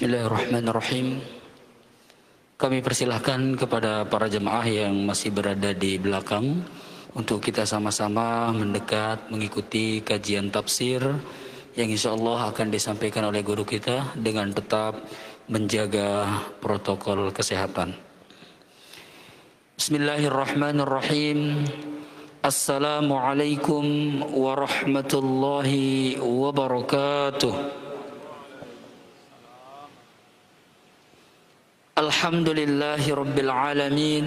Bismillahirrahmanirrahim. Kami persilahkan kepada para jemaah yang masih berada di belakang untuk kita sama-sama mendekat mengikuti kajian tafsir yang insya Allah akan disampaikan oleh guru kita dengan tetap menjaga protokol kesehatan. Bismillahirrahmanirrahim. Assalamualaikum warahmatullahi wabarakatuh. الحمد لله رب العالمين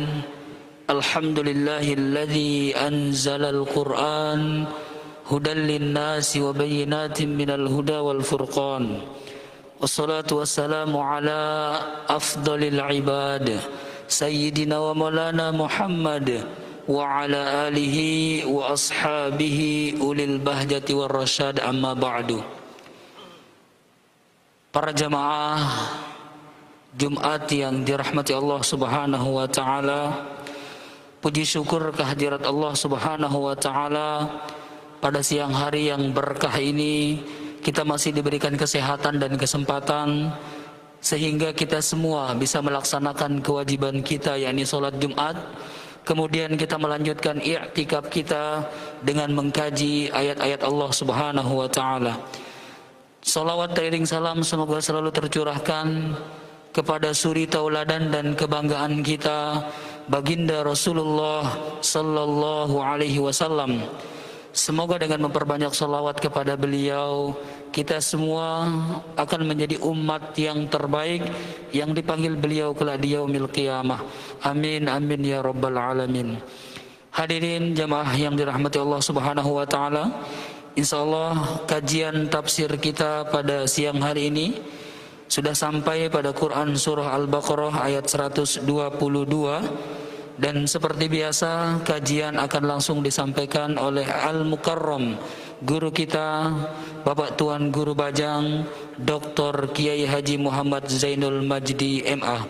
الحمد لله الذي أنزل القرآن هدى للناس وبينات من الهدى والفرقان والصلاة والسلام على أفضل العباد سيدنا ومولانا محمد وعلى آله وأصحابه أولي البهجة والرشاد. أما بعد Para jamaah Jumat yang dirahmati Allah Subhanahu wa taala. Puji syukur kehadirat Allah Subhanahu wa taala pada siang hari yang berkah ini kita masih diberikan kesehatan dan kesempatan sehingga kita semua bisa melaksanakan kewajiban kita yakni salat Jumat. Kemudian kita melanjutkan i'tikaf kita dengan mengkaji ayat-ayat Allah Subhanahu wa taala. Salawat teriring salam semoga selalu tercurahkan kepada suri tauladan dan kebanggaan kita baginda Rasulullah sallallahu alaihi wasallam. Semoga dengan memperbanyak salawat kepada beliau kita semua akan menjadi umat yang terbaik yang dipanggil beliau kelak di yaumil qiyamah. Amin amin ya rabbal alamin. Hadirin jamaah yang dirahmati Allah Subhanahu wa taala. Insyaallah kajian tafsir kita pada siang hari ini sudah sampai pada Quran surah Al-Baqarah ayat 122 dan seperti biasa kajian akan langsung disampaikan oleh Al-Mukarram guru kita Bapak Tuan Guru Bajang Dr. Kiai Haji Muhammad Zainul Majdi MA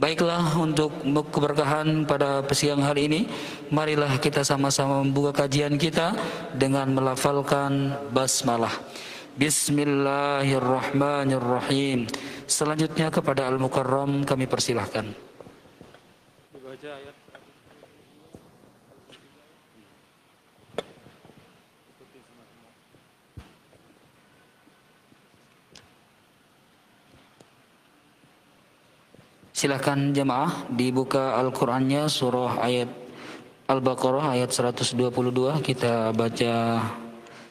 Baiklah untuk keberkahan pada siang hari ini Marilah kita sama-sama membuka kajian kita Dengan melafalkan basmalah Bismillahirrahmanirrahim. Selanjutnya kepada Al-Mukarram kami persilahkan. Silahkan jemaah dibuka Al-Qur'annya surah ayat Al-Baqarah ayat 122 kita baca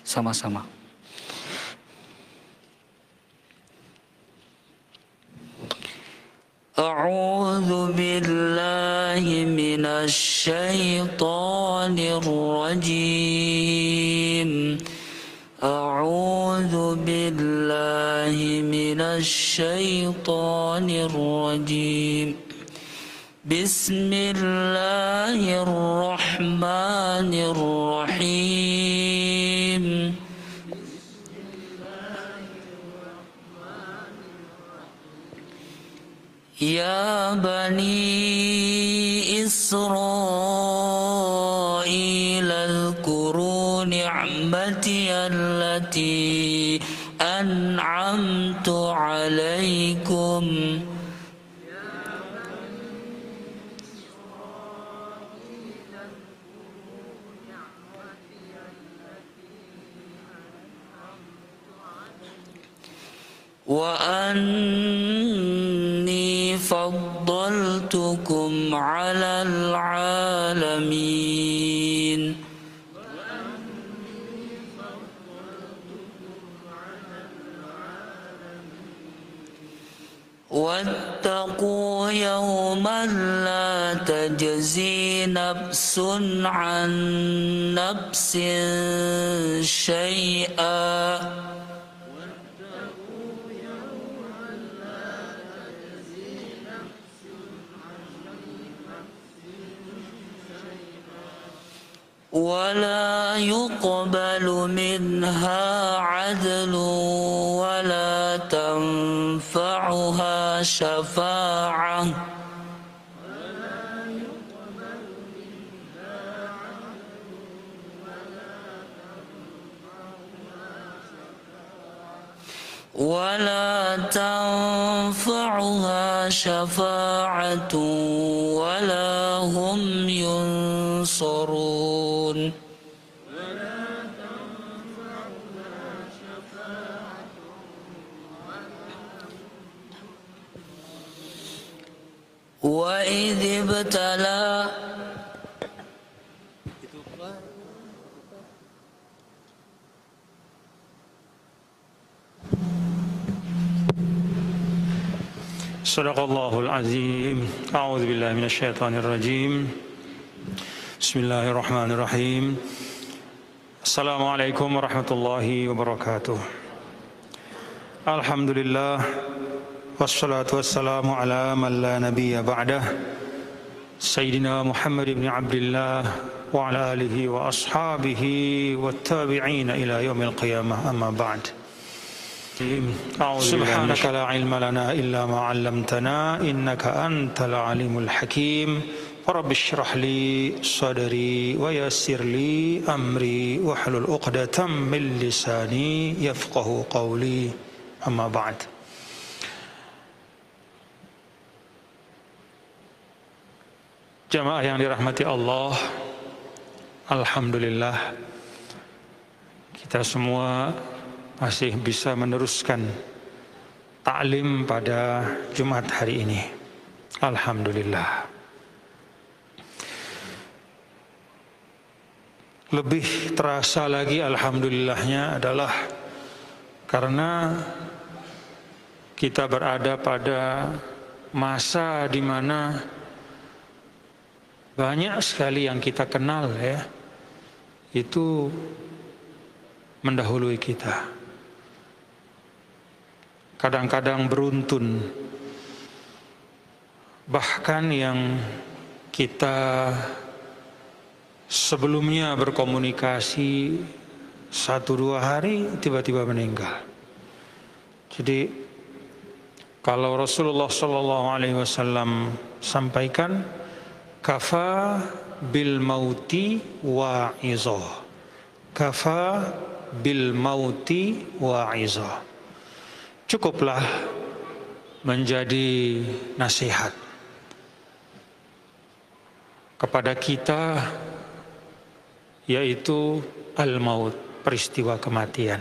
sama-sama. بسم الله الرحمن الرحيم. يا بني إسرائيل اذكروا نعمتي التي وأني فضلتكم على العالمين. واتقوا يوما لا تجزي نفس عن نفس شيئا. ولا يقبل منها عدل ولا تنفعها شفاعة. ولا تنفعها شفاعة ولا هم ينصرون وإذ ابتلى صدق الله العظيم. أعوذ بالله من الشيطان الرجيم. بسم الله الرحمن الرحيم السلام عليكم ورحمة الله وبركاته الحمد لله والصلاة والسلام على من لا نبي بعده سيدنا محمد بن عبد الله وعلى آله وأصحابه والتابعين إلى يوم القيامة أما بعد سبحانك لا علم لنا إلا ما علمتنا إنك أنت العليم الحكيم Rabbi syrah لي صدري wa لي li amri wa من لساني يفقه قولي yafqahu بعد amma ba'd. Jamaah yang dirahmati Allah Alhamdulillah kita semua masih bisa meneruskan taklim pada Jumat hari ini. Alhamdulillah. Lebih terasa lagi alhamdulillahnya adalah karena kita berada pada masa di mana banyak sekali yang kita kenal ya itu mendahului kita kadang-kadang beruntun. Bahkan yang kita sebelumnya berkomunikasi satu dua hari tiba-tiba meninggal. Jadi kalau Rasulullah Shallallahu Alaihi Wasallam sampaikan kafa bil mauti wa izoh kafa bil mauti wa izoh cukuplah menjadi nasihat kepada kita yaitu al-maut, peristiwa kematian.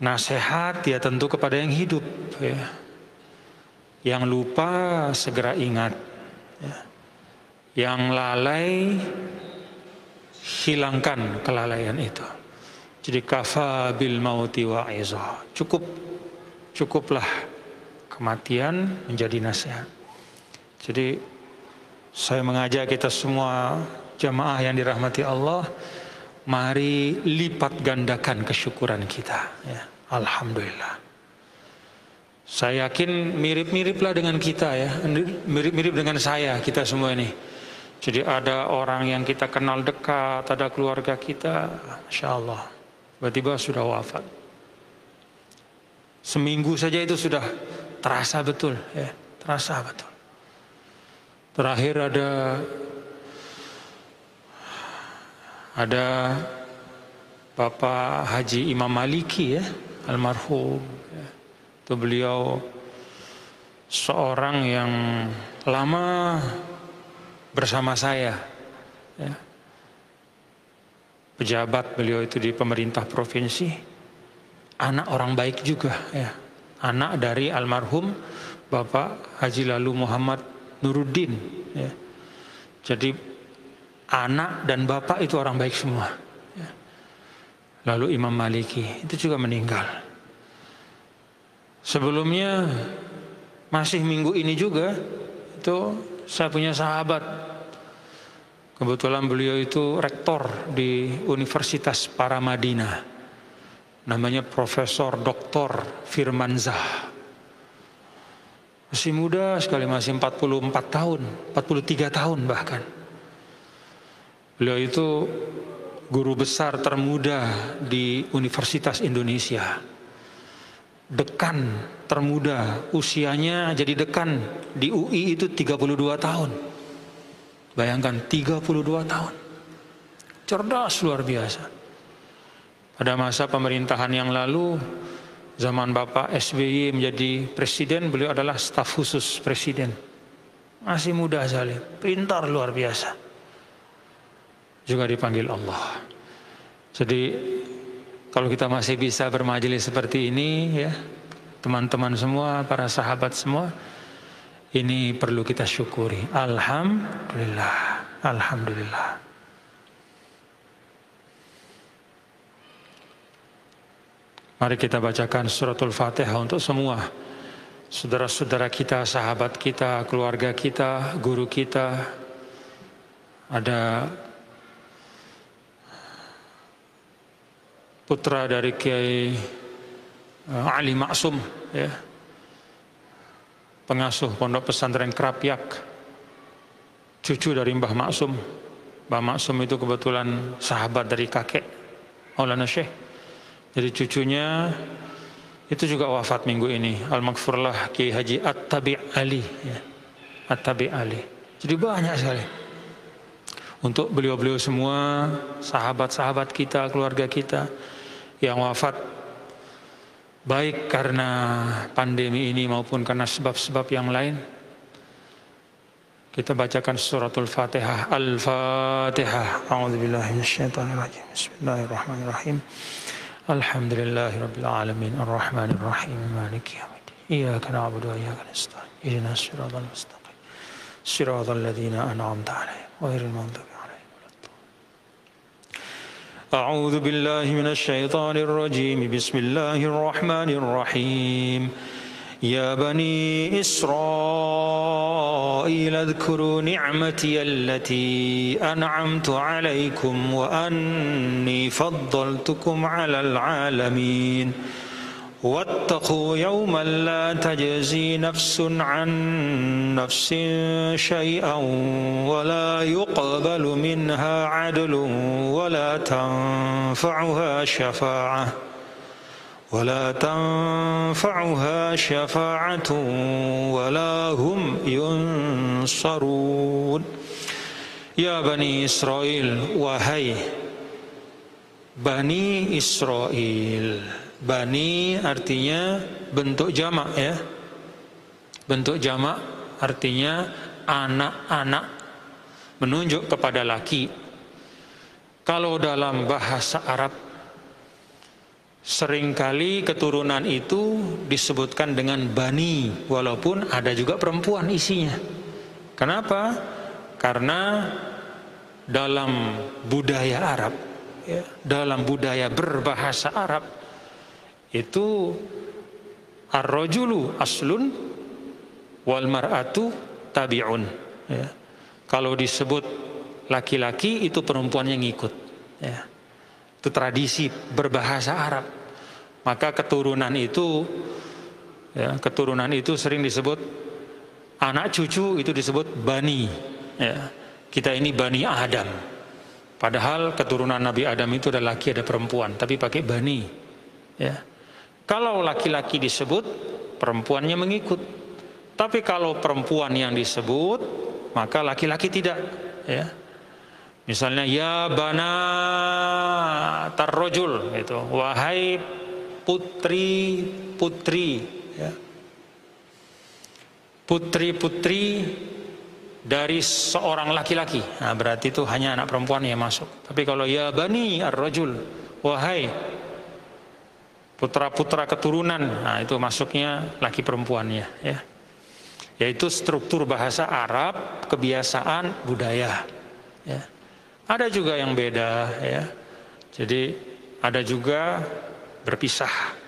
Nasihat ya tentu kepada yang hidup ya. Yang lupa segera ingat ya. Yang lalai hilangkan kelalaian itu. Jadi kafa bil mauti wa izah. Cukup cukuplah kematian menjadi nasihat. Jadi saya mengajak kita semua jamaah yang dirahmati Allah, mari lipat gandakan kesyukuran kita. Ya. Alhamdulillah. Saya yakin mirip-miriplah dengan kita ya, mirip-mirip dengan saya kita semua ini. Jadi ada orang yang kita kenal dekat, ada keluarga kita, Insya Allah tiba-tiba sudah wafat. Seminggu saja itu sudah terasa betul, ya, terasa betul. Terakhir ada ada Bapak Haji Imam Maliki ya, almarhum. Itu beliau seorang yang lama bersama saya. Ya pejabat beliau itu di pemerintah provinsi anak orang baik juga ya anak dari almarhum Bapak Haji Lalu Muhammad Nuruddin ya. jadi anak dan bapak itu orang baik semua ya. lalu Imam Maliki itu juga meninggal sebelumnya masih minggu ini juga itu saya punya sahabat Kebetulan beliau itu rektor di Universitas Paramadina. Namanya Profesor Dr. Firmanzah. Masih muda sekali, masih 44 tahun, 43 tahun bahkan. Beliau itu guru besar termuda di Universitas Indonesia. Dekan termuda, usianya jadi dekan di UI itu 32 tahun. Bayangkan 32 tahun. Cerdas luar biasa. Pada masa pemerintahan yang lalu Zaman Bapak SBY menjadi presiden, beliau adalah staf khusus presiden. Masih muda sekali, pintar luar biasa. Juga dipanggil Allah. Jadi kalau kita masih bisa bermajelis seperti ini ya, teman-teman semua, para sahabat semua, ini perlu kita syukuri. Alhamdulillah. Alhamdulillah. Mari kita bacakan suratul Fatihah untuk semua saudara-saudara kita, sahabat kita, keluarga kita, guru kita. Ada putra dari Kiai eh, Ali Maksum ya. Pengasuh Pondok Pesantren Krapyak. Cucu dari Mbah Maksum. Mbah Maksum itu kebetulan sahabat dari kakek Maulana Syekh. Jadi cucunya itu juga wafat minggu ini. Al-Maghfurlah Ki Haji At-Tabi Ali. Ya. At-Tabi Ali. Jadi banyak sekali. Untuk beliau-beliau semua, sahabat-sahabat kita, keluarga kita yang wafat baik karena pandemi ini maupun karena sebab-sebab yang lain. Kita bacakan suratul Fatihah. Al-Fatihah. A'udzubillahi. Bismillahirrahmanirrahim. Alhamdulillahirabbil alamin maliki yaumiddin. Iyyaka na'budu wa iyyaka nasta'in. Ihdinas siratal mustaqim. Siratal ladzina an'amta 'alaihim ghairil maghdubi أعوذ بالله من الشيطان الرجيم. بسم الله الرحمن الرحيم. يا بني إسرائيل اذكروا نعمتي التي أنعمت عليكم وأني فضلتكم على العالمين. واتقوا يوما لا تجزي نفس عن نفس شيئا ولا يقبل منها عدل ولا تنفعها شفاعة ولا تنفعها شفاعة ولا هم ينصرون. Ya Bani Israel Wahai Bani Israel Bani artinya bentuk jamak ya Bentuk jamak artinya anak-anak Menunjuk kepada laki Kalau dalam bahasa Arab Seringkali keturunan itu disebutkan dengan bani walaupun ada juga perempuan isinya. Kenapa? Karena dalam budaya Arab, ya, dalam budaya berbahasa Arab itu ar-rajulu aslun wal mar'atu tabi'un. Ya. Kalau disebut laki-laki itu perempuan yang ngikut. Ya. Itu tradisi berbahasa Arab. Maka keturunan itu ya, keturunan itu sering disebut anak cucu itu disebut bani. Ya. Kita ini bani Adam. Padahal keturunan Nabi Adam itu ada laki ada perempuan, tapi pakai bani. Ya. Kalau laki-laki disebut, perempuannya mengikut. Tapi kalau perempuan yang disebut, maka laki-laki tidak. Ya. Misalnya ya bana tarrojul itu wahai putri putri ya. Putri putri dari seorang laki-laki. Nah, berarti itu hanya anak perempuan yang masuk. Tapi kalau ya bani ar-rajul wahai putra-putra keturunan, nah itu masuknya laki perempuannya ya. Yaitu struktur bahasa Arab, kebiasaan, budaya. Ya. Ada juga yang beda ya. Jadi ada juga berpisah.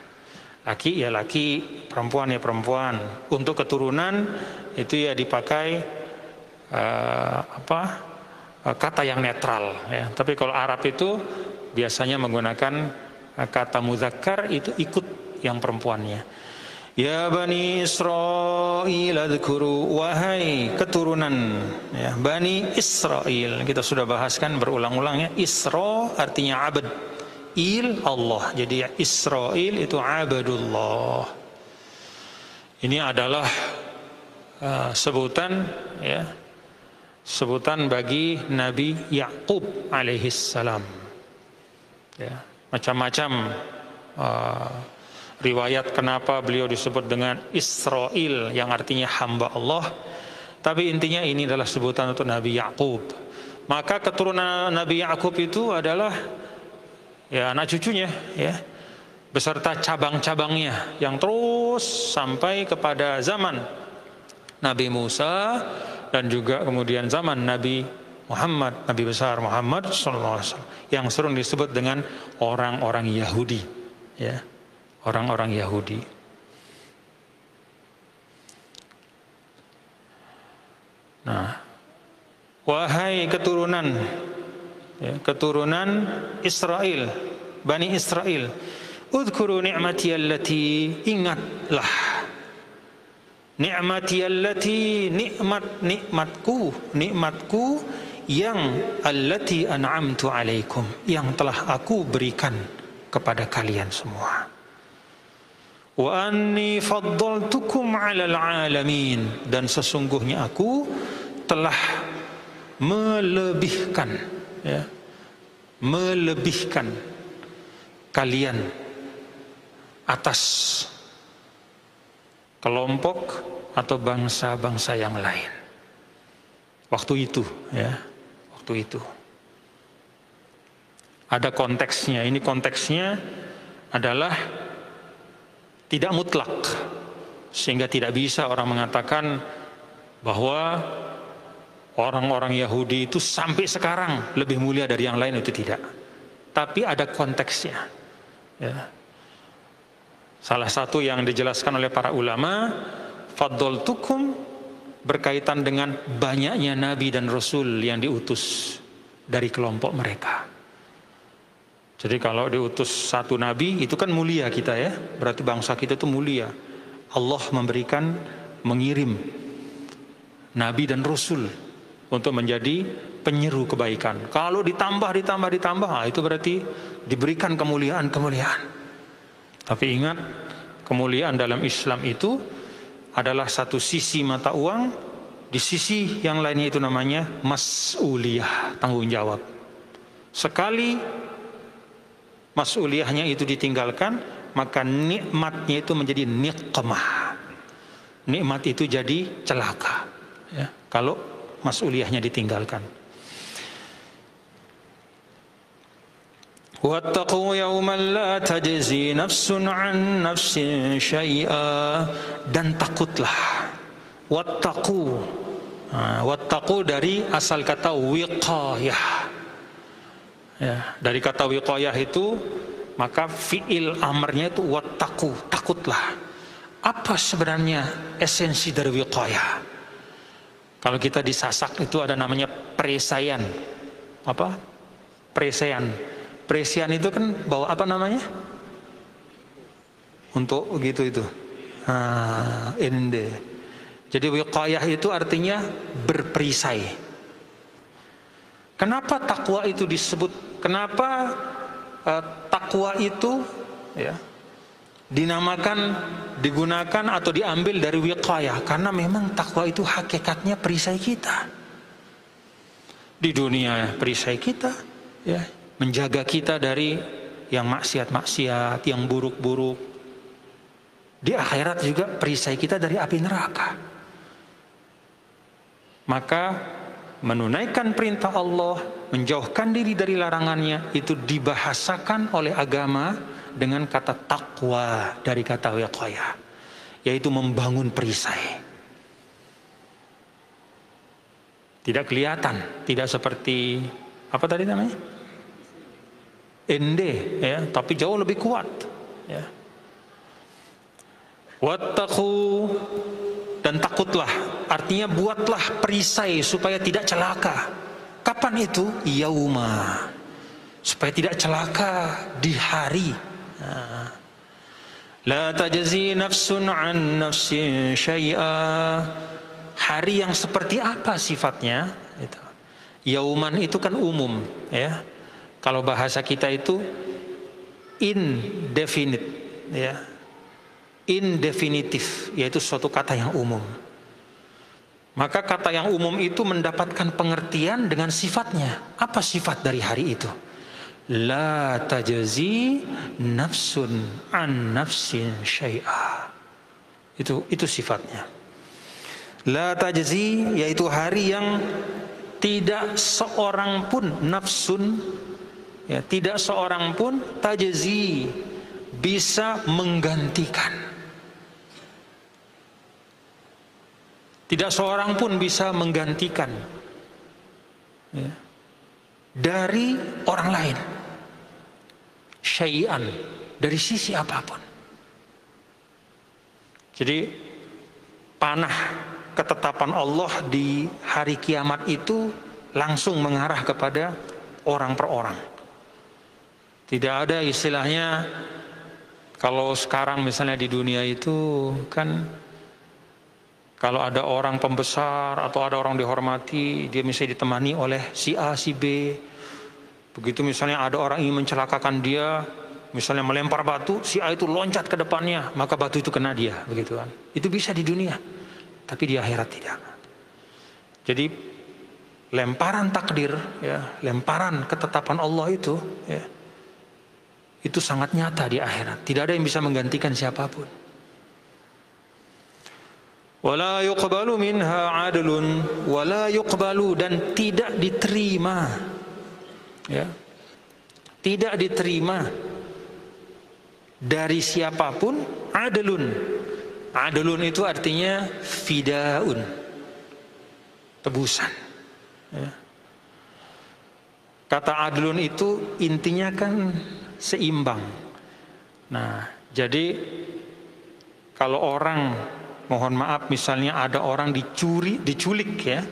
Laki ya laki, perempuan ya perempuan. Untuk keturunan itu ya dipakai uh, apa? Uh, kata yang netral ya. Tapi kalau Arab itu biasanya menggunakan kata muzakkar itu ikut yang perempuannya. Ya Bani Israel adhkuru Wahai keturunan. Ya, Bani Israel Kita sudah bahaskan berulang-ulang ya. Isra artinya abad. Il Allah. Jadi Israel itu abadullah. Ini adalah uh, sebutan ya Sebutan bagi Nabi Yakub alaihissalam. Ya, Macam-macam uh, riwayat kenapa beliau disebut dengan Israel yang artinya hamba Allah. Tapi intinya ini adalah sebutan untuk Nabi Yakub. Maka keturunan Nabi Yakub itu adalah ya anak cucunya ya beserta cabang-cabangnya yang terus sampai kepada zaman Nabi Musa dan juga kemudian zaman Nabi Muhammad, Nabi besar Muhammad SAW yang sering disebut dengan orang-orang Yahudi, ya, orang-orang Yahudi. Nah, wahai keturunan, ya, keturunan Israel, Bani Israel, Udhkuru ni'mati allati ingatlah Ni'mati allati nikmat nikmatku nikmatku yang allati an'amtu alaikum yang telah aku berikan kepada kalian semua. Wa anni faddaltukum 'alal 'alamin dan sesungguhnya aku telah melebihkan ya melebihkan kalian atas kelompok atau bangsa-bangsa yang lain. Waktu itu, ya, waktu itu. Ada konteksnya. Ini konteksnya adalah tidak mutlak, sehingga tidak bisa orang mengatakan bahwa orang-orang Yahudi itu sampai sekarang lebih mulia dari yang lain itu tidak. Tapi ada konteksnya. Ya. Salah satu yang dijelaskan oleh para ulama, fadol tukum berkaitan dengan banyaknya nabi dan rasul yang diutus dari kelompok mereka. Jadi kalau diutus satu nabi itu kan mulia kita ya, berarti bangsa kita itu mulia. Allah memberikan mengirim nabi dan rasul untuk menjadi penyeru kebaikan. Kalau ditambah ditambah ditambah, nah itu berarti diberikan kemuliaan-kemuliaan. Tapi ingat, kemuliaan dalam Islam itu adalah satu sisi mata uang, di sisi yang lainnya itu namanya mas'uliyah, tanggung jawab. Sekali mas'uliyahnya itu ditinggalkan, maka nikmatnya itu menjadi nikmah. Nikmat itu jadi celaka. Ya, kalau mas'uliyahnya ditinggalkan. واتقوا يوما لا tajzi نفس عن نفس شيئا dan takutlah. Wattaqu. Wattaqu dari asal kata wiqayah. Ya, dari kata wiqayah itu maka fiil amarnya itu wattaqu, takutlah. Apa sebenarnya esensi dari wiqayah? Kalau kita disasak itu ada namanya perisaian. Apa? Perisaian Presian itu kan bawa apa namanya? Untuk gitu itu. Nah, ende. Jadi wiqayah itu artinya berperisai. Kenapa takwa itu disebut? Kenapa uh, takwa itu ya dinamakan, digunakan atau diambil dari wiqayah? Karena memang takwa itu hakikatnya perisai kita. Di dunia perisai kita, ya menjaga kita dari yang maksiat-maksiat, yang buruk-buruk. Di akhirat juga perisai kita dari api neraka. Maka menunaikan perintah Allah, menjauhkan diri dari larangannya itu dibahasakan oleh agama dengan kata takwa dari kata wiqayah, yaitu membangun perisai. Tidak kelihatan, tidak seperti apa tadi namanya? Ende ya. Tapi jauh lebih kuat ya. Wattaqu dan takutlah. Artinya buatlah perisai supaya tidak celaka. Kapan itu? Yauma. Supaya tidak celaka di hari. La tajzi nafsun an nafsin syai'a. Hari yang seperti apa sifatnya? Yauman itu kan umum ya kalau bahasa kita itu indefinite ya. Indefinitif yaitu suatu kata yang umum. Maka kata yang umum itu mendapatkan pengertian dengan sifatnya. Apa sifat dari hari itu? la tajzi nafsun an nafsin syai'a. Itu itu sifatnya. La tajzi yaitu hari yang tidak seorang pun nafsun ya tidak seorang pun tajzi bisa menggantikan Tidak seorang pun bisa menggantikan ya, dari orang lain. Syai'an dari sisi apa pun. Jadi panah ketetapan Allah di hari kiamat itu langsung mengarah kepada orang per orang. Tidak ada istilahnya kalau sekarang misalnya di dunia itu kan kalau ada orang pembesar atau ada orang dihormati, dia misalnya ditemani oleh si A, si B. Begitu misalnya ada orang ingin mencelakakan dia, misalnya melempar batu, si A itu loncat ke depannya, maka batu itu kena dia, begitu kan. Itu bisa di dunia, tapi di akhirat tidak. Jadi lemparan takdir, ya, lemparan ketetapan Allah itu, ya, itu sangat nyata di akhirat. Tidak ada yang bisa menggantikan siapa pun. Wala yuqbalu minha adlun wala yuqbalu dan tidak diterima. Ya. Tidak diterima dari siapa pun adlun. Adlun itu artinya fidaun tebusan. Ya. kata adlun itu intinya kan seimbang nah jadi kalau orang mohon maaf misalnya ada orang dicuri, diculik ya.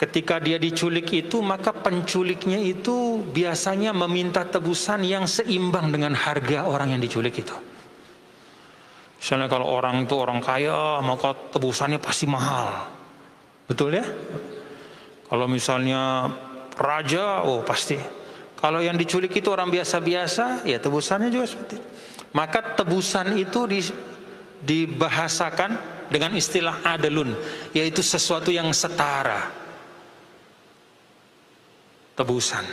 Ketika dia diculik itu maka penculiknya itu biasanya meminta tebusan yang seimbang dengan harga orang yang diculik itu. Misalnya kalau orang itu orang kaya maka tebusannya pasti mahal. Betul ya? Kalau misalnya raja, oh pasti. Kalau yang diculik itu orang biasa-biasa, ya tebusannya juga seperti itu. Maka tebusan itu di, dibahasakan dengan istilah adalun yaitu sesuatu yang setara. Tebusan.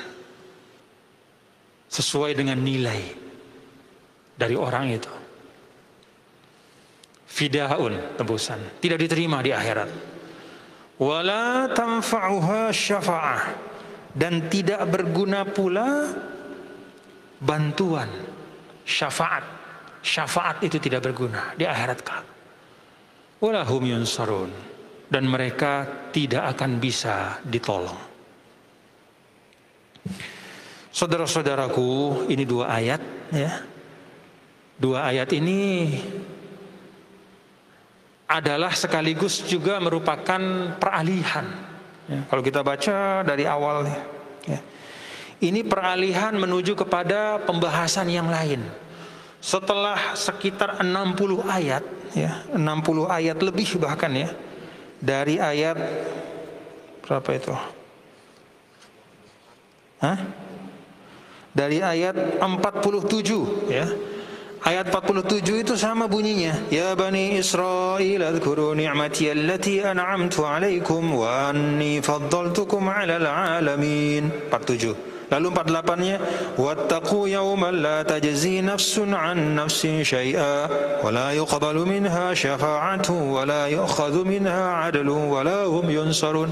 Sesuai dengan nilai dari orang itu. Fidaun tebusan. Tidak diterima di akhirat. Wala tanfa'uha syafa'ah dan tidak berguna pula bantuan syafaat syafaat itu tidak berguna di akhirat kelak. Walahum yunsarun dan mereka tidak akan bisa ditolong. Saudara-saudaraku, ini dua ayat ya. Dua ayat ini adalah sekaligus juga merupakan peralihan. Ya, kalau kita baca dari awal ya. Ini peralihan menuju kepada pembahasan yang lain setelah sekitar 60 ayat ya 60 ayat lebih bahkan ya dari ayat berapa itu Hah? dari ayat 47 ya Ayat 47 itu sama bunyinya. Ya Bani Israel, adhkuru ni'mati allati an'amtu alaikum wa anni faddaltukum 'alal alamin. 47. Lalu 48-nya wattaqu yawman la tajzi nafsun an nafsin syai'a wa la yuqbalu minha syafa'atu wa la yu'khadhu minha 'adlu wa la hum yunsarun.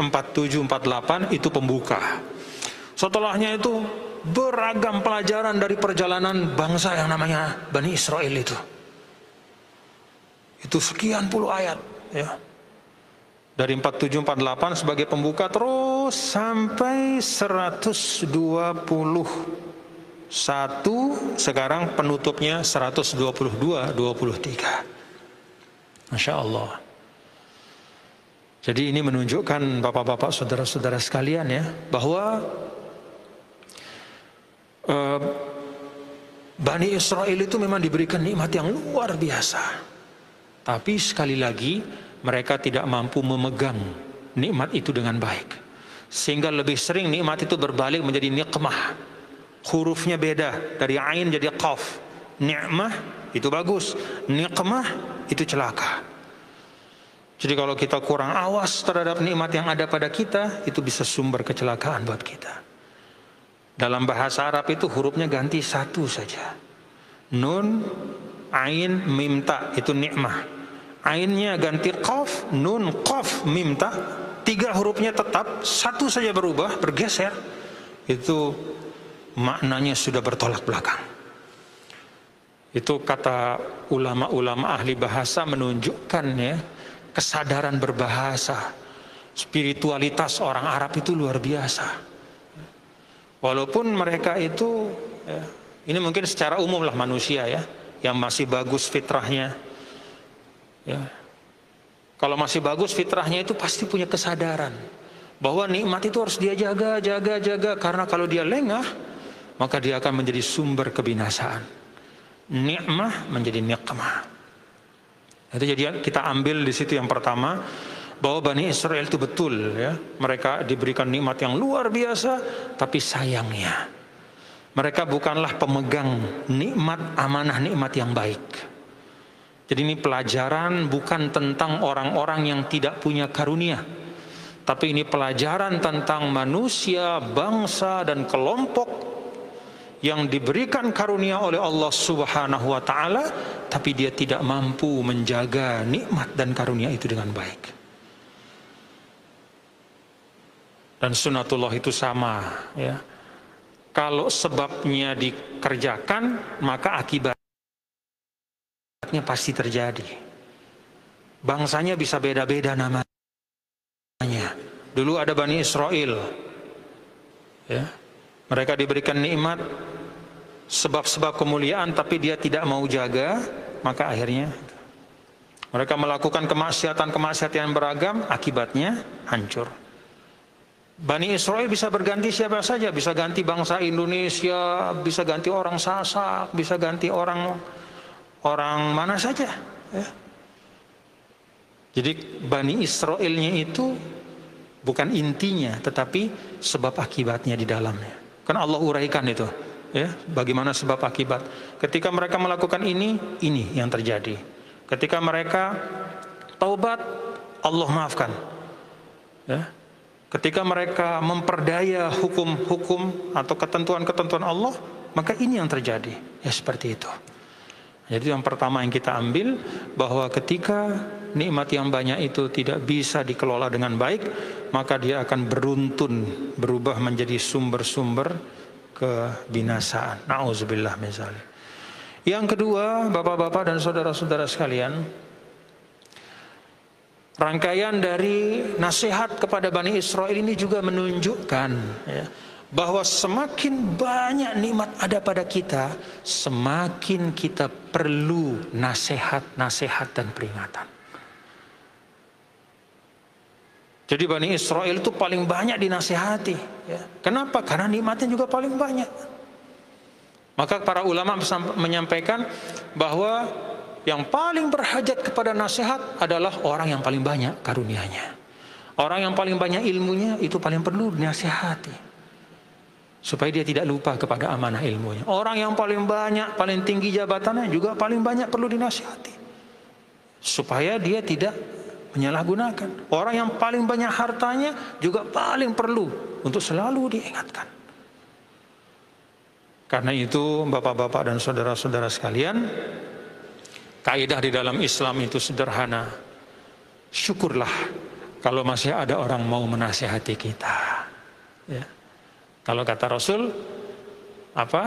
47 48 itu pembuka. Setelahnya itu beragam pelajaran dari perjalanan bangsa yang namanya Bani Israel itu. Itu sekian puluh ayat ya. Dari 4748 sebagai pembuka terus sampai 121 sekarang penutupnya 122 23. Masya Allah. Jadi ini menunjukkan bapak-bapak saudara-saudara sekalian ya bahwa uh, Bani Israel itu memang diberikan nikmat yang luar biasa. Tapi sekali lagi mereka tidak mampu memegang nikmat itu dengan baik. Sehingga lebih sering nikmat itu berbalik menjadi nikmah. Hurufnya beda dari ain jadi qaf. Nikmah itu bagus, nikmah itu celaka. Jadi kalau kita kurang awas terhadap nikmat yang ada pada kita, itu bisa sumber kecelakaan buat kita. Dalam bahasa Arab itu hurufnya ganti satu saja. Nun, ain, mimta itu nikmah. Ainnya ganti qaf, nun, qaf, mimta. Tiga hurufnya tetap, satu saja berubah, bergeser. Itu maknanya sudah bertolak belakang. Itu kata ulama-ulama ahli bahasa menunjukkan ya kesadaran berbahasa. Spiritualitas orang Arab itu luar biasa. Walaupun mereka itu ya, ini mungkin secara umum lah manusia ya yang masih bagus fitrahnya. Ya. Kalau masih bagus fitrahnya itu pasti punya kesadaran bahwa nikmat itu harus dia jaga, jaga, jaga karena kalau dia lengah maka dia akan menjadi sumber kebinasaan. Nikmah menjadi nikmah. Itu jadi kita ambil di situ yang pertama bahwa Bani Israel itu betul ya mereka diberikan nikmat yang luar biasa tapi sayangnya mereka bukanlah pemegang nikmat amanah nikmat yang baik jadi ini pelajaran bukan tentang orang-orang yang tidak punya karunia tapi ini pelajaran tentang manusia, bangsa dan kelompok yang diberikan karunia oleh Allah Subhanahu wa taala tapi dia tidak mampu menjaga nikmat dan karunia itu dengan baik. Dan sunatullah itu sama ya. Kalau sebabnya dikerjakan maka akibatnya pasti terjadi. Bangsanya bisa beda-beda namanya. Dulu ada Bani Israel ya. Mereka diberikan nikmat sebab-sebab kemuliaan tapi dia tidak mau jaga maka akhirnya mereka melakukan kemaksiatan-kemaksiatan beragam akibatnya hancur Bani Israel bisa berganti siapa saja, bisa ganti bangsa Indonesia, bisa ganti orang Sasak, bisa ganti orang orang mana saja. Ya. Jadi Bani Israelnya itu bukan intinya, tetapi sebab akibatnya di dalamnya. Kan Allah uraikan itu, ya, bagaimana sebab akibat. Ketika mereka melakukan ini, ini yang terjadi. Ketika mereka taubat, Allah maafkan. Ya, Ketika mereka memperdaya hukum-hukum atau ketentuan-ketentuan Allah, maka ini yang terjadi. Ya seperti itu. Jadi yang pertama yang kita ambil bahwa ketika nikmat yang banyak itu tidak bisa dikelola dengan baik, maka dia akan beruntun berubah menjadi sumber-sumber kebinasaan. Nauzubillah misalnya. Yang kedua, Bapak-bapak dan saudara-saudara sekalian, Rangkaian dari nasihat kepada Bani Israel ini juga menunjukkan ya, bahwa semakin banyak nikmat ada pada kita, semakin kita perlu nasihat-nasihat dan peringatan. Jadi Bani Israel itu paling banyak dinasihati. Ya. Kenapa? Karena nikmatnya juga paling banyak. Maka para ulama menyampaikan bahwa yang paling berhajat kepada nasihat adalah orang yang paling banyak karunianya. Orang yang paling banyak ilmunya itu paling perlu dinasihati. Supaya dia tidak lupa kepada amanah ilmunya. Orang yang paling banyak, paling tinggi jabatannya juga paling banyak perlu dinasihati. Supaya dia tidak menyalahgunakan. Orang yang paling banyak hartanya juga paling perlu untuk selalu diingatkan. Karena itu Bapak-bapak dan saudara-saudara sekalian, Kaidah di dalam Islam itu sederhana. Syukurlah kalau masih ada orang mau menasihati kita. Ya. Kalau kata Rasul, apa?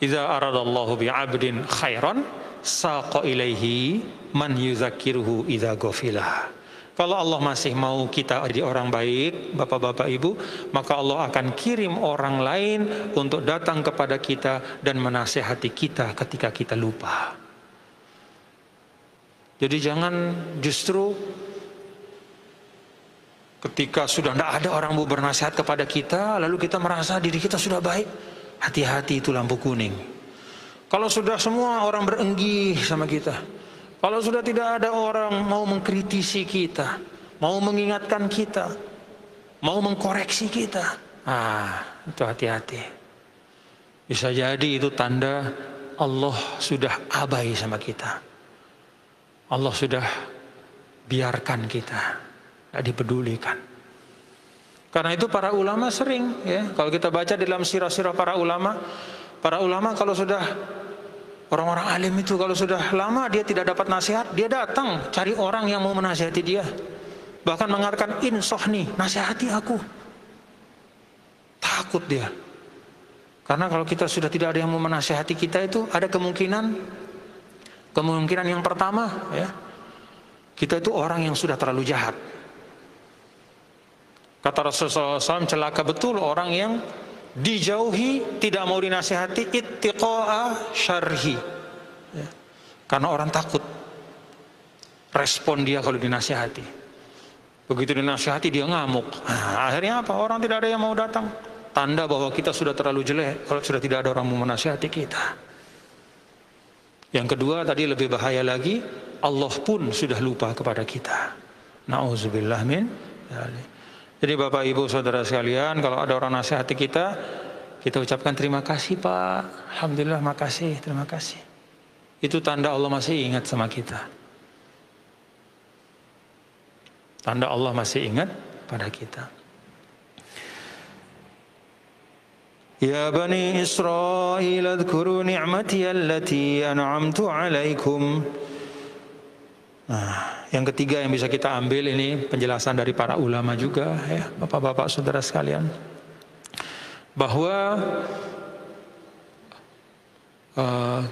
Iza aradallahu bi'abdin khairan saqa ilaihi man yuzakiruhu idza ghafilah. Kalau Allah masih mau kita jadi orang baik, Bapak-bapak Ibu, maka Allah akan kirim orang lain untuk datang kepada kita dan menasehati kita ketika kita lupa. Jadi jangan justru ketika sudah tidak ada orang mau bernasihat kepada kita, lalu kita merasa diri kita sudah baik. Hati-hati itu lampu kuning. Kalau sudah semua orang berenggih sama kita, kalau sudah tidak ada orang mau mengkritisi kita, mau mengingatkan kita, mau mengkoreksi kita, ah itu hati-hati. Bisa jadi itu tanda Allah sudah abai sama kita. Allah sudah biarkan kita, tidak dipedulikan. Karena itu para ulama sering ya, kalau kita baca dalam sirah-sirah para ulama, para ulama kalau sudah orang-orang alim itu kalau sudah lama dia tidak dapat nasihat, dia datang cari orang yang mau menasihati dia. Bahkan mengatakan insoh nih, nasihati aku. Takut dia. Karena kalau kita sudah tidak ada yang mau menasihati kita itu ada kemungkinan kemungkinan yang pertama ya. Kita itu orang yang sudah terlalu jahat. Kata Rasulullah SAW celaka betul orang yang dijauhi tidak mau dinasihati ittiqa'a syarhi. Ya. Karena orang takut respon dia kalau dinasihati. Begitu dinasihati dia ngamuk. Nah, akhirnya apa? Orang tidak ada yang mau datang. Tanda bahwa kita sudah terlalu jelek kalau sudah tidak ada orang mau menasihati kita. Yang kedua tadi lebih bahaya lagi, Allah pun sudah lupa kepada kita. Nauzubillah min. Jadi Bapak Ibu Saudara sekalian, kalau ada orang nasihati kita, kita ucapkan terima kasih Pak. Alhamdulillah makasih, terima kasih. Itu tanda Allah masih ingat sama kita. Tanda Allah masih ingat pada kita. Ya Bani Israel adhkuru ni'mati allati an'amtu alaikum. Nah, yang ketiga yang bisa kita ambil ini penjelasan dari para ulama juga ya, Bapak-bapak Saudara sekalian. Bahwa uh,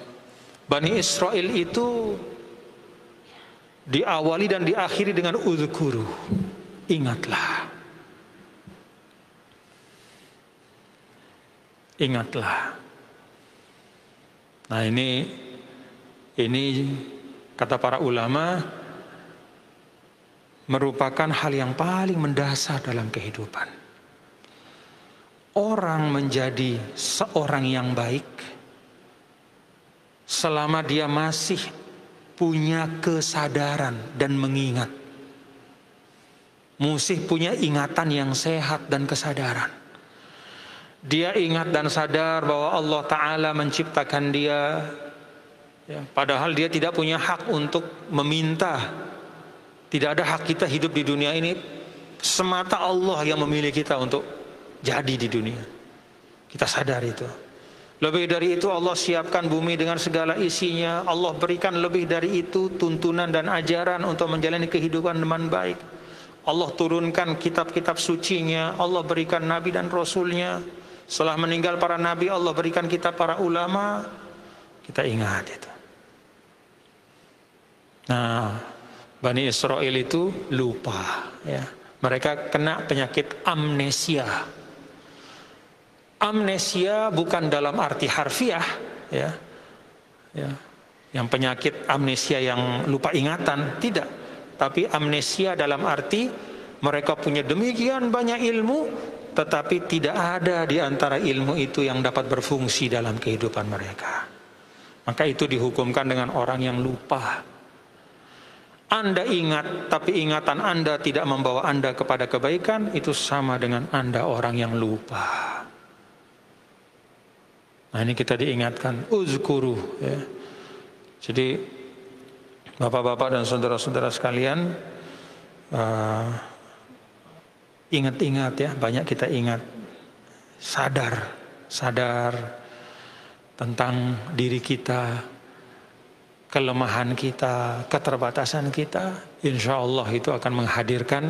Bani Israel itu diawali dan diakhiri dengan uzkuru. Ingatlah. Ingatlah. Nah, ini ini kata para ulama merupakan hal yang paling mendasar dalam kehidupan. Orang menjadi seorang yang baik selama dia masih punya kesadaran dan mengingat. Musih punya ingatan yang sehat dan kesadaran. Dia ingat dan sadar bahwa Allah Ta'ala menciptakan dia. Ya, padahal dia tidak punya hak untuk meminta tidak ada hak kita hidup di dunia ini semata Allah yang memilih kita untuk jadi di dunia. Kita sadar itu. Lebih dari itu Allah siapkan bumi dengan segala isinya. Allah berikan lebih dari itu tuntunan dan ajaran untuk menjalani kehidupan dengan baik. Allah turunkan kitab-kitab sucinya. Allah berikan nabi dan rasulnya. Setelah meninggal para nabi Allah berikan kitab para ulama. Kita ingat itu. Nah, Bani Israel itu lupa ya. Mereka kena penyakit amnesia. Amnesia bukan dalam arti harfiah ya. Ya. Yang penyakit amnesia yang lupa ingatan tidak, tapi amnesia dalam arti mereka punya demikian banyak ilmu tetapi tidak ada di antara ilmu itu yang dapat berfungsi dalam kehidupan mereka. Maka itu dihukumkan dengan orang yang lupa anda ingat, tapi ingatan Anda tidak membawa Anda kepada kebaikan, itu sama dengan Anda orang yang lupa. Nah ini kita diingatkan, uzkuru. Ya. Jadi bapak-bapak dan saudara-saudara sekalian, uh, ingat-ingat ya, banyak kita ingat, sadar, sadar tentang diri kita, kelemahan kita, keterbatasan kita, insya Allah itu akan menghadirkan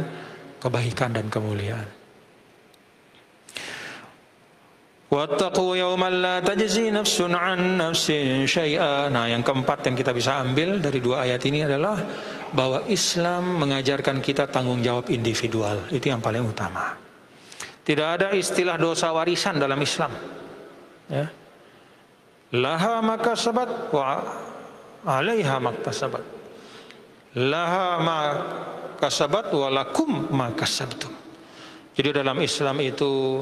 kebaikan dan kemuliaan. Nah, yang keempat yang kita bisa ambil dari dua ayat ini adalah bahwa Islam mengajarkan kita tanggung jawab individual. Itu yang paling utama. Tidak ada istilah dosa warisan dalam Islam. Ya. Laha maka sabat wa alaiha maktasabat laha ma kasabat walakum ma kasabtum jadi dalam Islam itu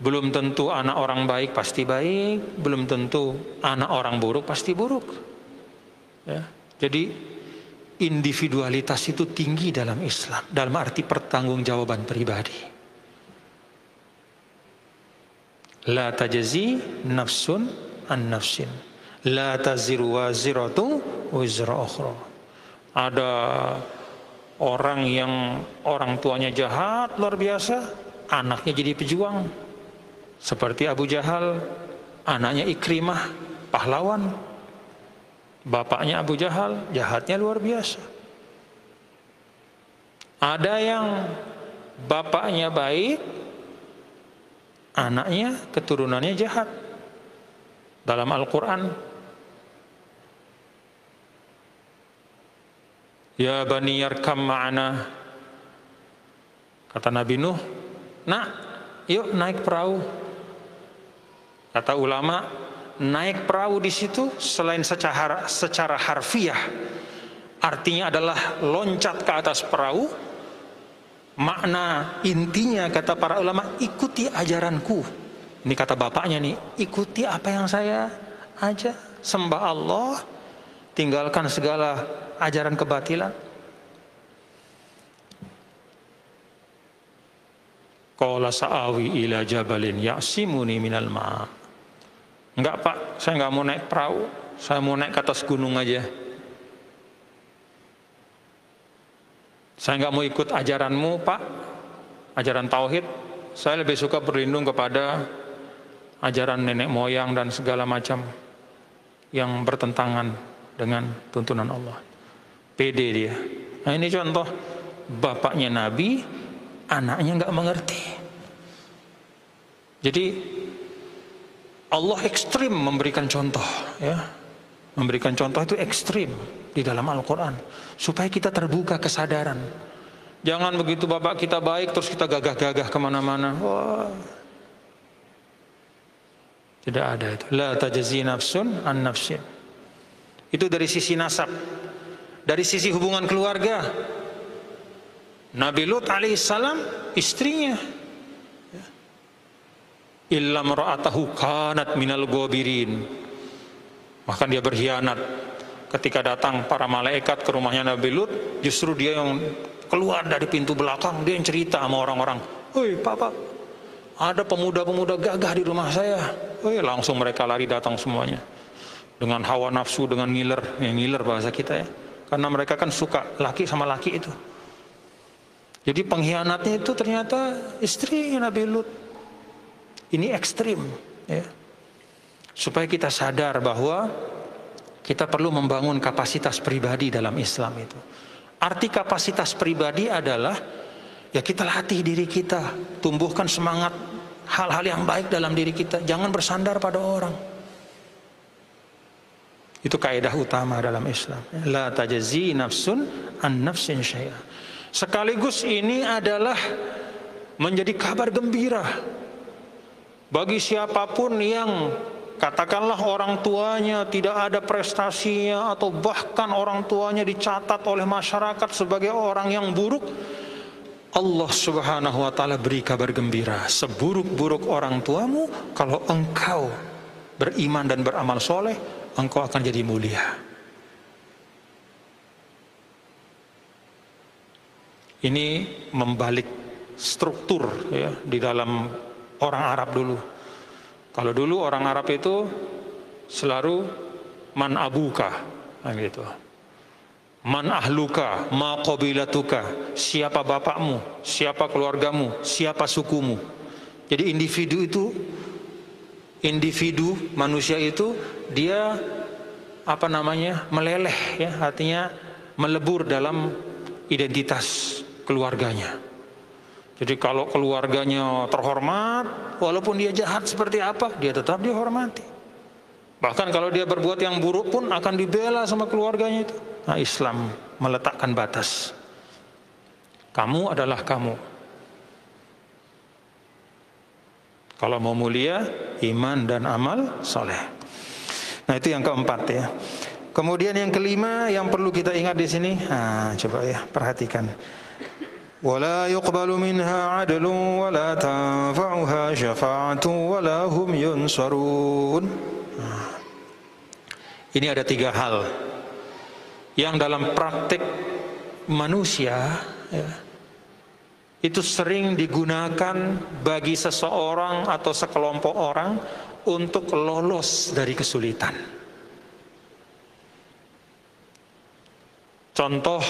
belum tentu anak orang baik pasti baik, belum tentu anak orang buruk pasti buruk. Ya. Jadi individualitas itu tinggi dalam Islam, dalam arti pertanggungjawaban pribadi. La tajazi nafsun an nafsin. La taziru waziratu wizra ukhra. Ada orang yang orang tuanya jahat luar biasa, anaknya jadi pejuang. Seperti Abu Jahal, anaknya Ikrimah, pahlawan. Bapaknya Abu Jahal, jahatnya luar biasa. Ada yang bapaknya baik, anaknya keturunannya jahat. Dalam Al-Quran, Ya bani yarkam ma'ana Kata Nabi Nuh Nak, yuk naik perahu Kata ulama Naik perahu di situ Selain secara, secara harfiah Artinya adalah loncat ke atas perahu Makna intinya kata para ulama Ikuti ajaranku. Ini kata bapaknya nih Ikuti apa yang saya aja Sembah Allah Tinggalkan segala ajaran kebatilan. Qala sa'awi ila jabalin ya'simuni minal ma' Enggak pak, saya enggak mau naik perahu. Saya mau naik ke atas gunung aja. Saya enggak mau ikut ajaranmu pak. Ajaran Tauhid. Saya lebih suka berlindung kepada Ajaran nenek moyang dan segala macam Yang bertentangan dengan tuntunan Allah. Pede dia. Nah ini contoh. Bapaknya Nabi, anaknya nggak mengerti. Jadi Allah ekstrim memberikan contoh, ya, memberikan contoh itu ekstrim di dalam Al-Quran supaya kita terbuka kesadaran. Jangan begitu bapak kita baik terus kita gagah-gagah ke mana-mana. Wah. Tidak ada itu. La tajazi nafsun an nafsin. Itu dari sisi nasab dari sisi hubungan keluarga Nabi Lut alaihissalam istrinya illam ra'atahu kanat minal gobirin. Bahkan dia berkhianat. Ketika datang para malaikat ke rumahnya Nabi Lut justru dia yang keluar dari pintu belakang. Dia yang cerita sama orang-orang Woi papa ada pemuda-pemuda gagah di rumah saya. Woi langsung mereka lari datang semuanya. Dengan hawa nafsu dengan ngiler. Yang ngiler bahasa kita ya. Karena mereka kan suka laki sama laki itu. Jadi pengkhianatnya itu ternyata istri Nabi Lut. Ini ekstrim. Ya. Supaya kita sadar bahwa kita perlu membangun kapasitas pribadi dalam Islam itu. Arti kapasitas pribadi adalah ya kita latih diri kita, tumbuhkan semangat hal-hal yang baik dalam diri kita, jangan bersandar pada orang. Itu kaidah utama dalam Islam. La tajazi nafsun an nafsin. Sekaligus ini adalah menjadi kabar gembira bagi siapa pun yang katakanlah orang tuanya tidak ada prestasinya atau bahkan orang tuanya dicatat oleh masyarakat sebagai orang yang buruk Allah Subhanahu wa taala beri kabar gembira seburuk-buruk orang tuamu kalau engkau beriman dan beramal soleh engkau akan jadi mulia. Ini membalik struktur ya di dalam orang Arab dulu. Kalau dulu orang Arab itu selalu man abuka, nah gitu. Man ahluka, ma qabilatuka, siapa bapakmu, siapa keluargamu, siapa sukumu. Jadi individu itu individu manusia itu dia apa namanya meleleh ya artinya melebur dalam identitas keluarganya. Jadi kalau keluarganya terhormat, walaupun dia jahat seperti apa, dia tetap dihormati. Bahkan kalau dia berbuat yang buruk pun akan dibela sama keluarganya itu. Nah, Islam meletakkan batas. Kamu adalah kamu. Kalau mau mulia, iman dan amal soleh. Nah itu yang keempat ya. Kemudian yang kelima yang perlu kita ingat di sini, nah, coba ya perhatikan. ولا يقبل منها عدل ولا تنفعها شفاعة ولا هم ينصرون. Ini ada tiga hal yang dalam praktik manusia ya, itu sering digunakan bagi seseorang atau sekelompok orang untuk lolos dari kesulitan. Contoh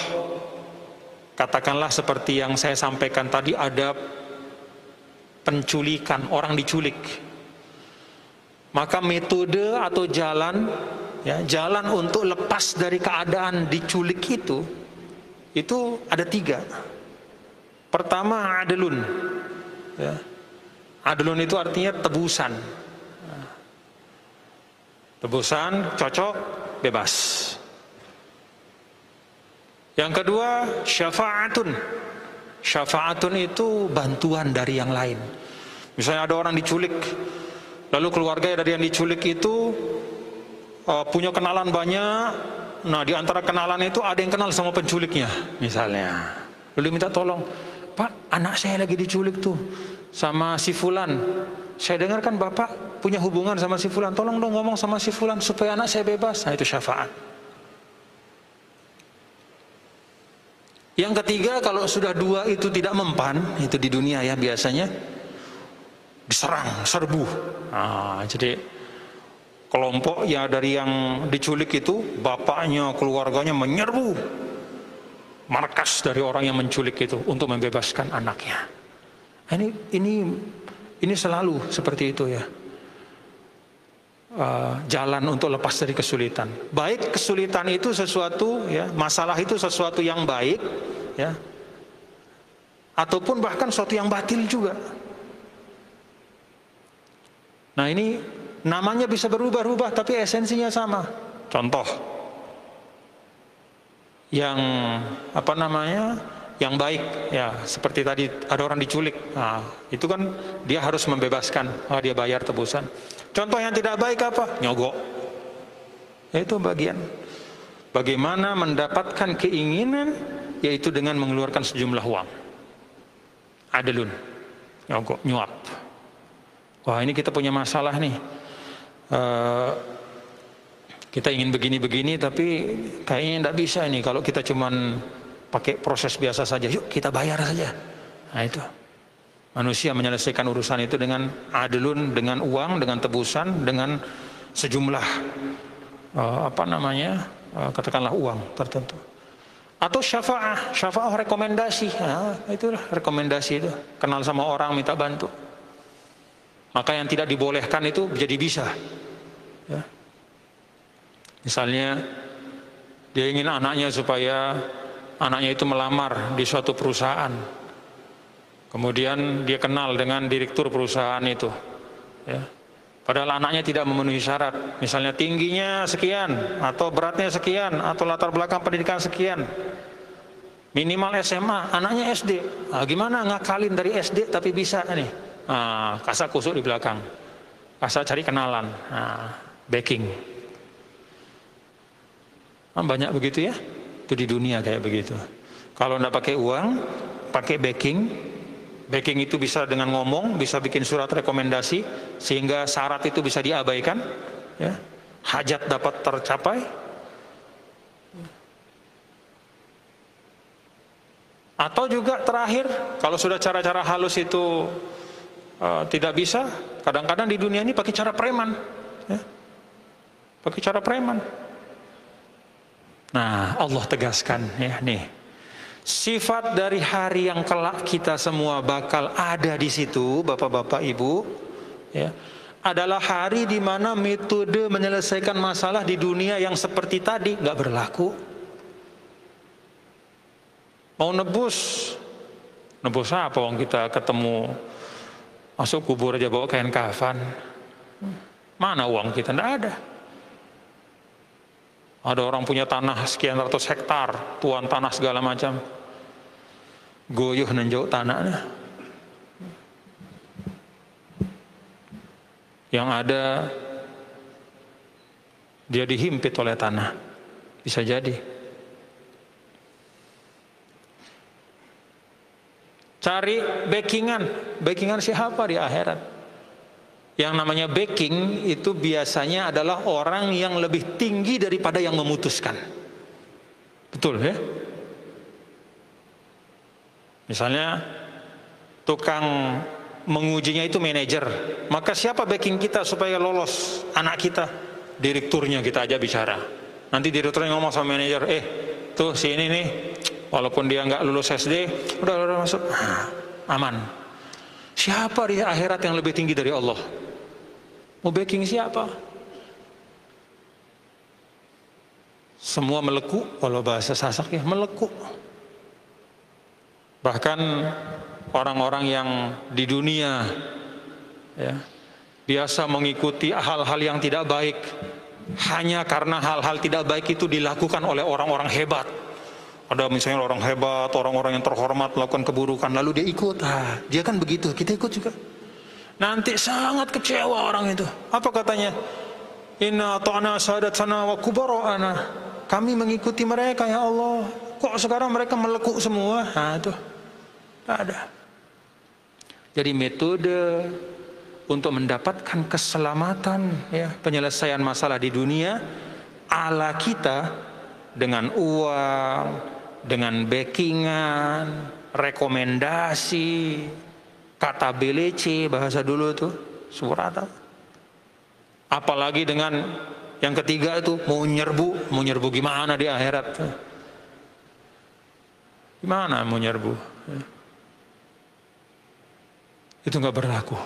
katakanlah seperti yang saya sampaikan tadi ada penculikan, orang diculik. Maka metode atau jalan ya, jalan untuk lepas dari keadaan diculik itu itu ada tiga. Pertama adlun. Ya. Adlun itu artinya tebusan. Tebusan cocok bebas. Yang kedua syafaatun. Syafaatun itu bantuan dari yang lain. Misalnya ada orang diculik, lalu keluarga dari yang diculik itu uh, punya kenalan banyak. Nah di antara kenalan itu ada yang kenal sama penculiknya, misalnya. Lalu minta tolong, Pak, anak saya lagi diculik tuh sama si Fulan. Saya dengar kan Bapak punya hubungan sama si Fulan. Tolong dong ngomong sama si Fulan supaya anak saya bebas. Nah itu syafaat. Yang ketiga kalau sudah dua itu tidak mempan, itu di dunia ya biasanya diserang, serbu. Nah, jadi kelompok ya dari yang diculik itu bapaknya, keluarganya menyerbu markas dari orang yang menculik itu untuk membebaskan anaknya. Ini ini ini selalu seperti itu ya. Uh, jalan untuk lepas dari kesulitan. Baik kesulitan itu sesuatu ya, masalah itu sesuatu yang baik ya. Ataupun bahkan sesuatu yang batil juga. Nah, ini namanya bisa berubah-ubah tapi esensinya sama. Contoh yang apa namanya? yang baik ya seperti tadi ada orang diculik nah, itu kan dia harus membebaskan oh, dia bayar tebusan contoh yang tidak baik apa? Nyogok. Itu bagian. Bagaimana mendapatkan keinginan yaitu dengan mengeluarkan sejumlah uang. Adalun nyogok nyuap. Wah ini kita punya masalah nih. Uh, kita ingin begini-begini tapi kayaknya tidak bisa ini. Kalau kita cuman pakai proses biasa saja. Yuk kita bayar saja. Nah itu. Manusia menyelesaikan urusan itu dengan adilun, dengan uang, dengan tebusan, dengan sejumlah uh, apa namanya, uh, katakanlah uang tertentu. Atau syafaah, syafaah rekomendasi. Nah, itulah rekomendasi itu. Kenal sama orang minta bantu. Maka yang tidak dibolehkan itu jadi bisa. Ya. Misalnya dia ingin anaknya supaya anaknya itu melamar di suatu perusahaan. Kemudian dia kenal dengan direktur perusahaan itu. Ya. Padahal anaknya tidak memenuhi syarat. Misalnya tingginya sekian, atau beratnya sekian, atau latar belakang pendidikan sekian. Minimal SMA, anaknya SD. Nah, gimana ngakalin dari SD tapi bisa nih. Nah, kasar kusuk di belakang. Kasar cari kenalan. Nah, backing. Nah, banyak begitu ya. Itu di dunia kayak begitu. Kalau anda pakai uang, pakai backing, backing itu bisa dengan ngomong, bisa bikin surat rekomendasi, sehingga syarat itu bisa diabaikan, ya. hajat dapat tercapai. Atau juga terakhir, kalau sudah cara-cara halus itu uh, tidak bisa, kadang-kadang di dunia ini pakai cara preman, ya. pakai cara preman. Nah, Allah tegaskan ya nih. Sifat dari hari yang kelak kita semua bakal ada di situ, Bapak-bapak Ibu, ya. Adalah hari di mana metode menyelesaikan masalah di dunia yang seperti tadi nggak berlaku. Mau nebus, nebus apa Wong kita ketemu masuk kubur aja bawa kain kafan. Mana uang kita? Tidak ada. Ada orang punya tanah sekian ratus hektar, tuan tanah segala macam. Goyuh nenjau tanahnya. Yang ada dia dihimpit oleh tanah. Bisa jadi. Cari backingan, backingan siapa di akhirat? Yang namanya backing itu biasanya adalah orang yang lebih tinggi daripada yang memutuskan. Betul ya? Misalnya tukang mengujinya itu manajer. Maka siapa backing kita supaya lolos anak kita? Direkturnya kita aja bicara. Nanti direkturnya ngomong sama manajer, eh tuh si ini nih, walaupun dia nggak lulus SD, udah udah masuk, aman. Siapa di akhirat yang lebih tinggi dari Allah? Mau backing siapa? Semua meleku, kalau bahasa sasak ya meleku. Bahkan orang-orang yang di dunia ya, biasa mengikuti hal-hal yang tidak baik hanya karena hal-hal tidak baik itu dilakukan oleh orang-orang hebat. Ada misalnya orang hebat, orang-orang yang terhormat melakukan keburukan, lalu dia ikut. Ah, dia kan begitu, kita ikut juga. Nanti sangat kecewa orang itu. Apa katanya? Inna ta'na sadatana wa kubara'ana. Kami mengikuti mereka ya Allah. Kok sekarang mereka melekuk semua? Nah itu. Tidak ada. Jadi metode untuk mendapatkan keselamatan ya penyelesaian masalah di dunia ala kita dengan uang, dengan backingan, rekomendasi, kata BLC bahasa dulu tuh surat apalagi dengan yang ketiga itu mau nyerbu mau nyerbu gimana di akhirat. Gimana mau nyerbu? Itu nggak berlaku.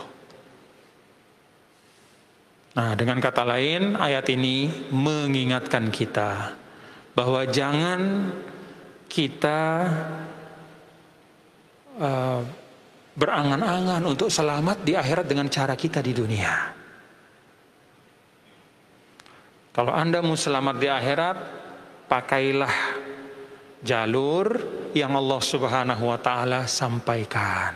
Nah dengan kata lain ayat ini mengingatkan kita bahwa jangan kita uh, berangan-angan untuk selamat di akhirat dengan cara kita di dunia. Kalau Anda mau selamat di akhirat, pakailah jalur yang Allah Subhanahu wa taala sampaikan.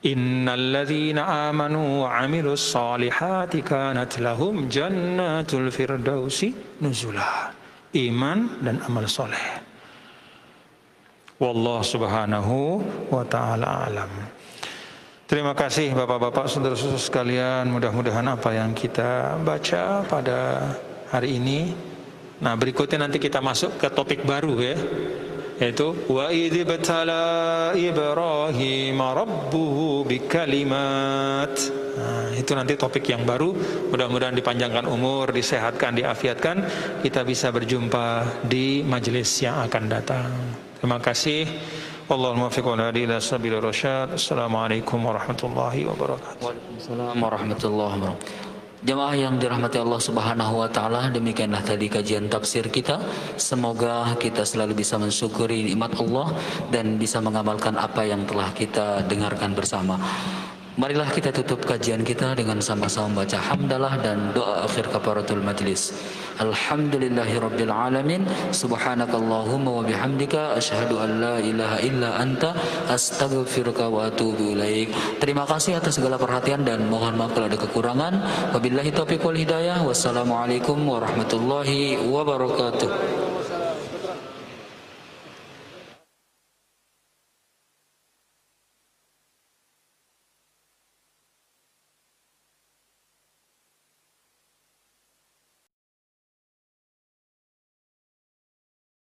Innalladzina amanu wa amilus salihati kanat lahum jannatul firdausi nuzula. Iman dan amal soleh. Wallah subhanahu wa ta'ala alam. Terima kasih Bapak-bapak saudara-saudara sekalian. Mudah-mudahan apa yang kita baca pada hari ini. Nah, berikutnya nanti kita masuk ke topik baru ya. Yaitu wa idh batala Ibrahim rabbuhu bikalimat. Nah, itu nanti topik yang baru. Mudah-mudahan dipanjangkan umur, disehatkan, diafiatkan. Kita bisa berjumpa di majelis yang akan datang. Terima kasih. Allahumma muwaffiq wal hadi ila sabil rasyad. Assalamualaikum warahmatullahi wabarakatuh. Waalaikumsalam warahmatullahi wabarakatuh. Jemaah yang dirahmati Allah Subhanahu wa taala, demikianlah tadi kajian tafsir kita. Semoga kita selalu bisa mensyukuri nikmat Allah dan bisa mengamalkan apa yang telah kita dengarkan bersama. Marilah kita tutup kajian kita dengan sama-sama baca hamdalah dan doa akhir kafaratul majlis. Alhamdulillahirabbil alamin. Subhanakallahumma wa bihamdika asyhadu an la ilaha illa anta astaghfiruka wa atubu ilaik. Terima kasih atas segala perhatian dan mohon maaf kalau ada kekurangan. Wabillahi taufiq wal hidayah. Wassalamualaikum warahmatullahi wabarakatuh.